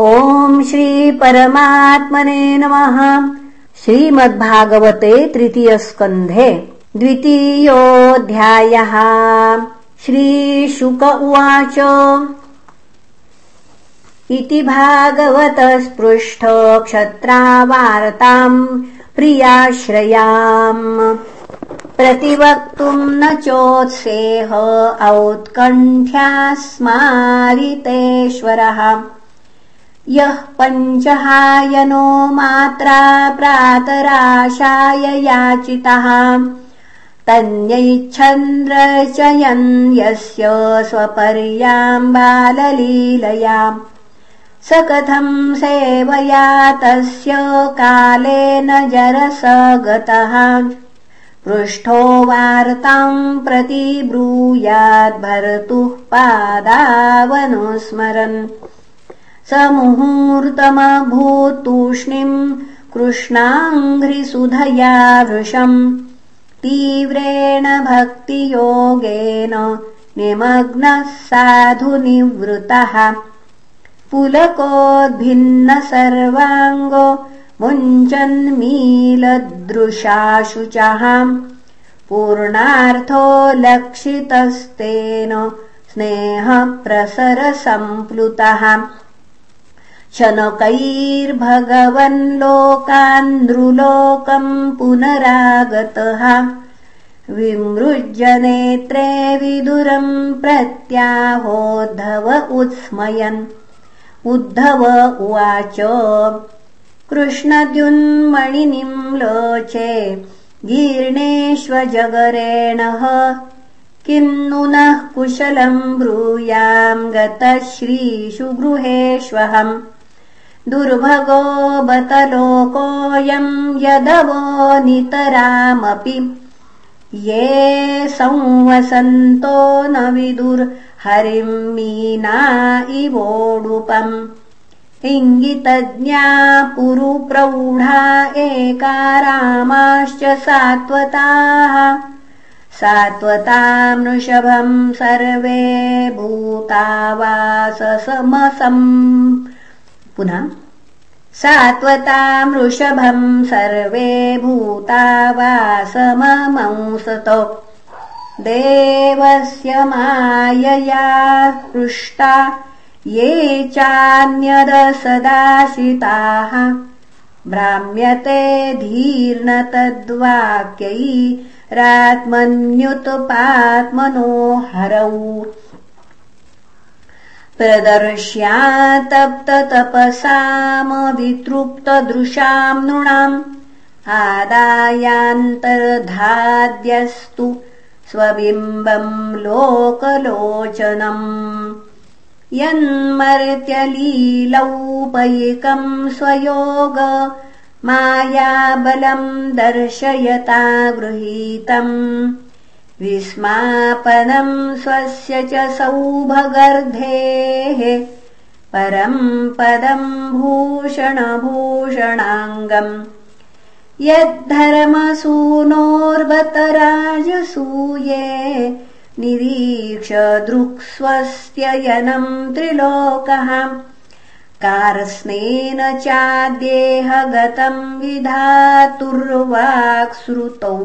ॐ श्रीपरमात्मने नमः। श्रीमद्भागवते तृतीयस्कन्धे द्वितीयोऽध्यायः। श्रीशुक उवाच। इति भागवतस्पृष्ट क्षत्रावार्ताम् प्रियाश्रयाम्। प्रतिवक्तुम् न चोत्सेह औत्कण्ठ्यास्मारितेश्वरः यः पञ्चहायनो मात्रा प्रातराशाय याचितः। तन्यैच्छन्द्रचयन् यस्य स्वपर्याम् बाललीलयाम् स कथम् सेवया तस्य कालेन जरस गतः पृष्ठो वार्ताम् प्रति ब्रूयाद्भर्तुः पादावनुस्मरन् स मुहूर्तमभूत्तूष्णीम् कृष्णाङ्घ्रिसुधया वृषम्। तीव्रेण भक्तियोगेन निमग्नः साधु निवृतः पुलकोद्भिन्न सर्वाङ्गो मुञ्चन्मीलदृशाशुचः पूर्णार्थो लक्षितस्तेन स्नेहप्रसरसम्प्लुतः शनकैर्भगवन्लोकान्द्रुलोकम् पुनरागतः विमृज्यनेत्रे विदुरम् प्रत्याहोद्धव उत्स्मयन् उद्धव उवाच कृष्णद्युन्मणिनिम् लोचे जीर्णेष्वजगरेणः किम् नः कुशलम् ब्रूयाम् गतः श्रीषु गृहेष्वहम् दुर्भगो बतलोकोऽयम् यदवो नितरामपि। ये संवसन्तो न विदुर्हरिम् मीना इवोडुपम्। इङ्गितज्ञा पुरुप्रौढा एकारामाश्च सात्वताः। सात्वतामृषभम् सर्वे भूतावाससमसम्। पुनः सात्वतामृषभम् सर्वे भूतावासममंसत देवस्य मायया पृष्टा ये चान्यदसदाशिताः। भ्राम्यते धीर्न तद्वाक्यैरात्मन्युत्पात्मनो हरौ प्रदर्श्या तप्ततपसामवितृप्तदृशाम् नृणाम् आदायान्तर्धाद्यस्तु स्वबिम्बम् लोकलोचनम् यन्मर्त्यलीलौपैकम् स्वयोग मायाबलम् दर्शयता गृहीतम् विस्मापनम् स्वस्य च सौभगर्धेः परम् पदम् भूषणभूषणाङ्गम् यद्धर्मसूनोर्वतराजसूये निरीक्ष दृक्स्वस्त्ययनम् त्रिलोकः कारस्नेन चाद्येहगतम् विधातुर्वाक्श्रुतौ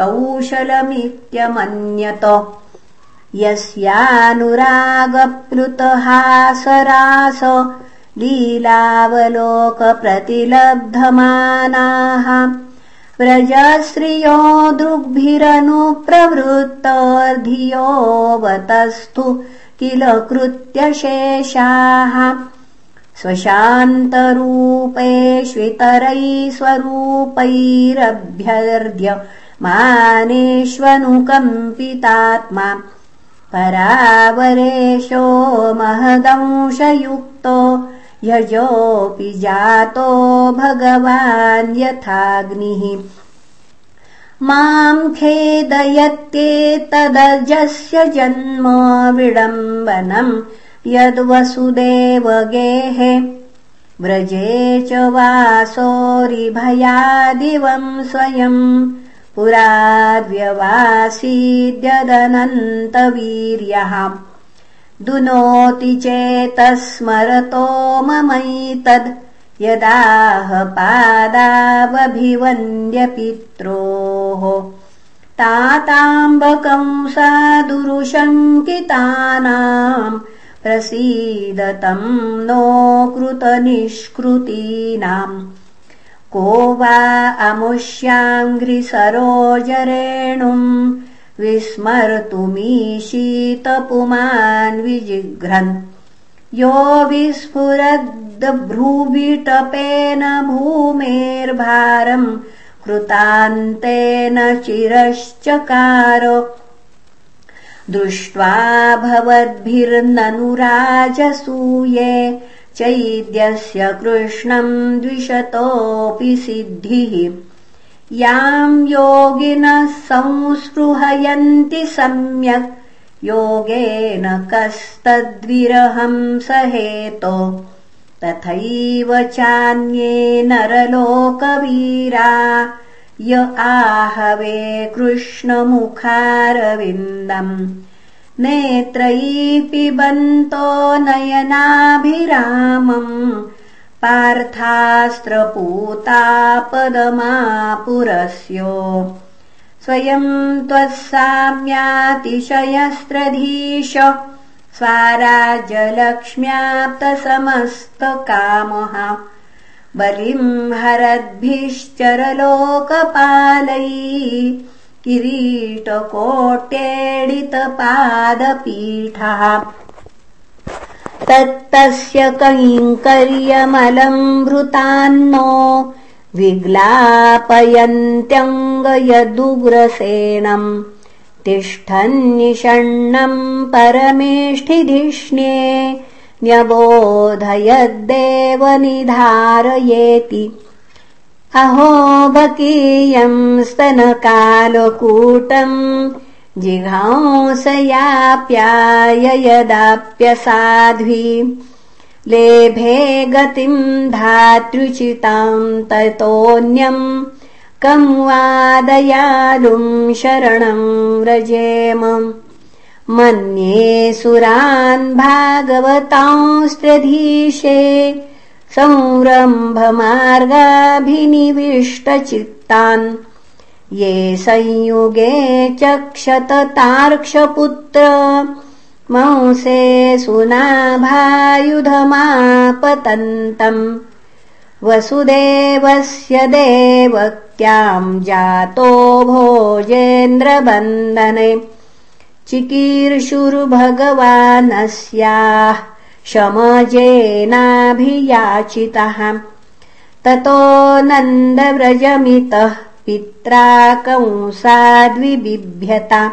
कौशलमित्यमन्यत। यस्यानुरागप्लुतहासरास लीलावलोकप्रतिलब्धमानाः। व्रजश्रियो दृग्भिरनुप्रवृत्तर्धियोऽवतस्थु किल कृत्यशेषाः स्वशान्तरूपेष्वितरैः स्वरूपैरभ्यर्ध्य मानेष्वनुकम्पितात्मा। परावरेशो महदंशयुक्तो यजोऽपि जातो भगवान् यथाग्निः। माम् खेदयत्येतदजस्य जन्म विडम्बनम् यद्वसुदेवगेः व्रजे च वासोरिभयादिवम् स्वयम् पुराद्व्यवासीद्यदनन्तवीर्यः। दुनोति चेतस्मरतो ममैतद् यदाह पादावभिवन्द्यपित्रोः ताताम्बकंसादुरुशङ्कितानाम् प्रसीदतम् नो कृतनिष्कृतीनाम् को वा अमुष्याङ्घ्रिसरोजरेणुम् विस्मर्तुमीशीतपुमान् विजिघ्रन्। यो विस्फुरद्भ्रूविटपेन भूमेर्भारम् कृतान्तेन चिरश्चकार दृष्ट्वा भवद्भिर्ननुराजसूये चैद्यस्य कृष्णम् द्विषतोऽपि सिद्धिः। याम् योगिनः संस्पृहयन्ति सम्यक् योगेन कस्तद्विरहम् सहेतो। तथैव चान्ये नरलोकवीरा य आहवे कृष्णमुखारविन्दम्। नेत्रैः पिबन्तो नयनाभिरामम्। पार्थास्त्रपूतापदमापुरस्यो। स्वयम् त्वत्साम्यातिशयस्त्रधीश स्वाराज्यलक्ष्म्याप्तसमस्तकामः बलिम् हरद्भिश्चरलोकपालै किरीटकोट्येडितपादपीठः। तत्तस्य कैङ्कर्यमलम् वृतान्नो विग्लापयन्त्यङ्गयदुग्रसेनम् तिष्ठन्निषण्णम् परमेष्ठिधिष्ण्ये न्यबोधयद्देवनिधारयेति। अहो बकीयम् स्तनकालकूटम् जिघांसयाप्याययदाप्यसाध्वी लेभे गतिम् धातृचिताम् ततोऽन्यम् कम् वादयालुम् शरणम् व्रजेम मन्ये सुरान् भागवतांस्त्रधीशे संरम्भमार्गाभिनिविष्टचित्तान्। ये संयुगे चक्षततार्क्षपुत्र मंसे सुनाभायुधमापतन्तम् वसुदेवस्य देवक्याम् जातो भोजेन्द्रबन्दने चिकीर्षुर्भगवानस्याः शमजेनाभियाचितः। ततो नन्दव्रजमितः पित्रा कंसाद्विबिभ्यता।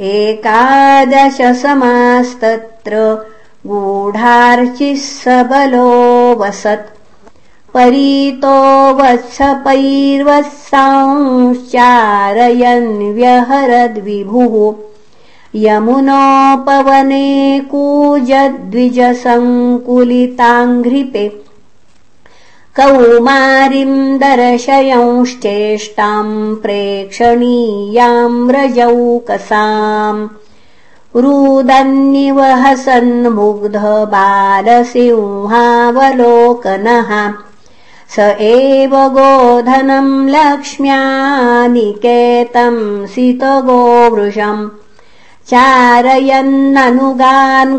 एकादशसमास्तत्र गूढार्चिः सबलोऽवसत् परीतो वत्सपैर्वत्सांश्चारयन् व्यहरद्विभुः यमुनोपवने कूजद्विजसङ्कुलिताङ्घ्रिपे। कौमारिम् दर्शयंश्चेष्टाम् प्रेक्षणीयाम् रजौकसाम् रुदन्निवहसन्मुग्ध बालसिंहावलोकनः स एव गोधनम् लक्ष्म्यानिकेतम् सितगोवृषम् चारयन्ननुगान्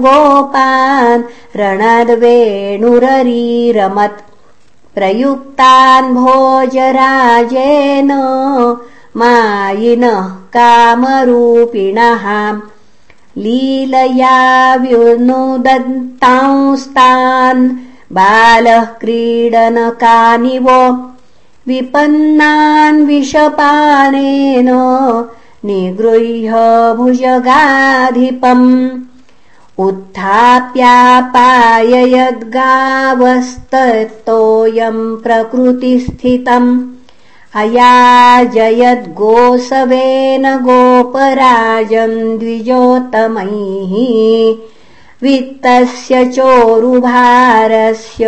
गोपान् रणद्वेणुररीरमत् प्रयुक्तान् भोजराजेन मायिनः कामरूपिणः लीलया व्युनुदत्तांस्तान् बालः क्रीडनकानिव विपन्नान् विषपानेन निगृह्य भुजगाधिपम् उत्थाप्यापाययद्गावस्ततोऽयम् प्रकृतिस्थितम्। अयाजयद्गोसवेन गोपराजम् द्विजोत्तमैः। वित्तस्य चोरुभारस्य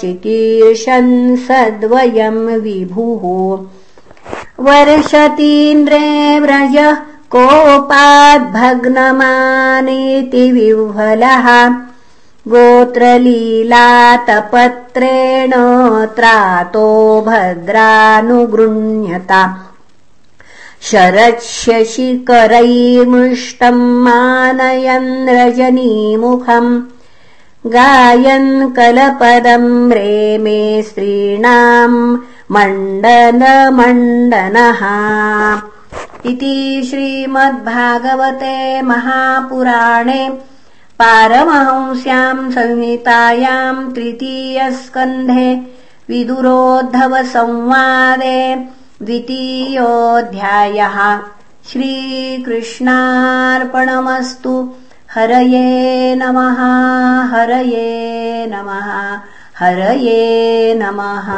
चिकीर्षन् सद्वयम् विभुः व्रज कोपाद्भग्नमानेति विह्वलः। गोत्रलीलातपत्रेण त्रातो भद्रानुगृह्यता शरच्छशिकरैर्मृष्टम् मानयन् रजनीमुखम् गायन् कलपदम् रेमे स्त्रीणाम् मण्डनमण्डनः इति श्रीमद्भागवते महापुराणे पारमहंस्याम् संहितायाम् तृतीयस्कन्धे विदुरोद्धवसंवादे द्वितीयोऽध्यायः श्रीकृष्णार्पणमस्तु। हरये नमः हरये नमः हरये नमः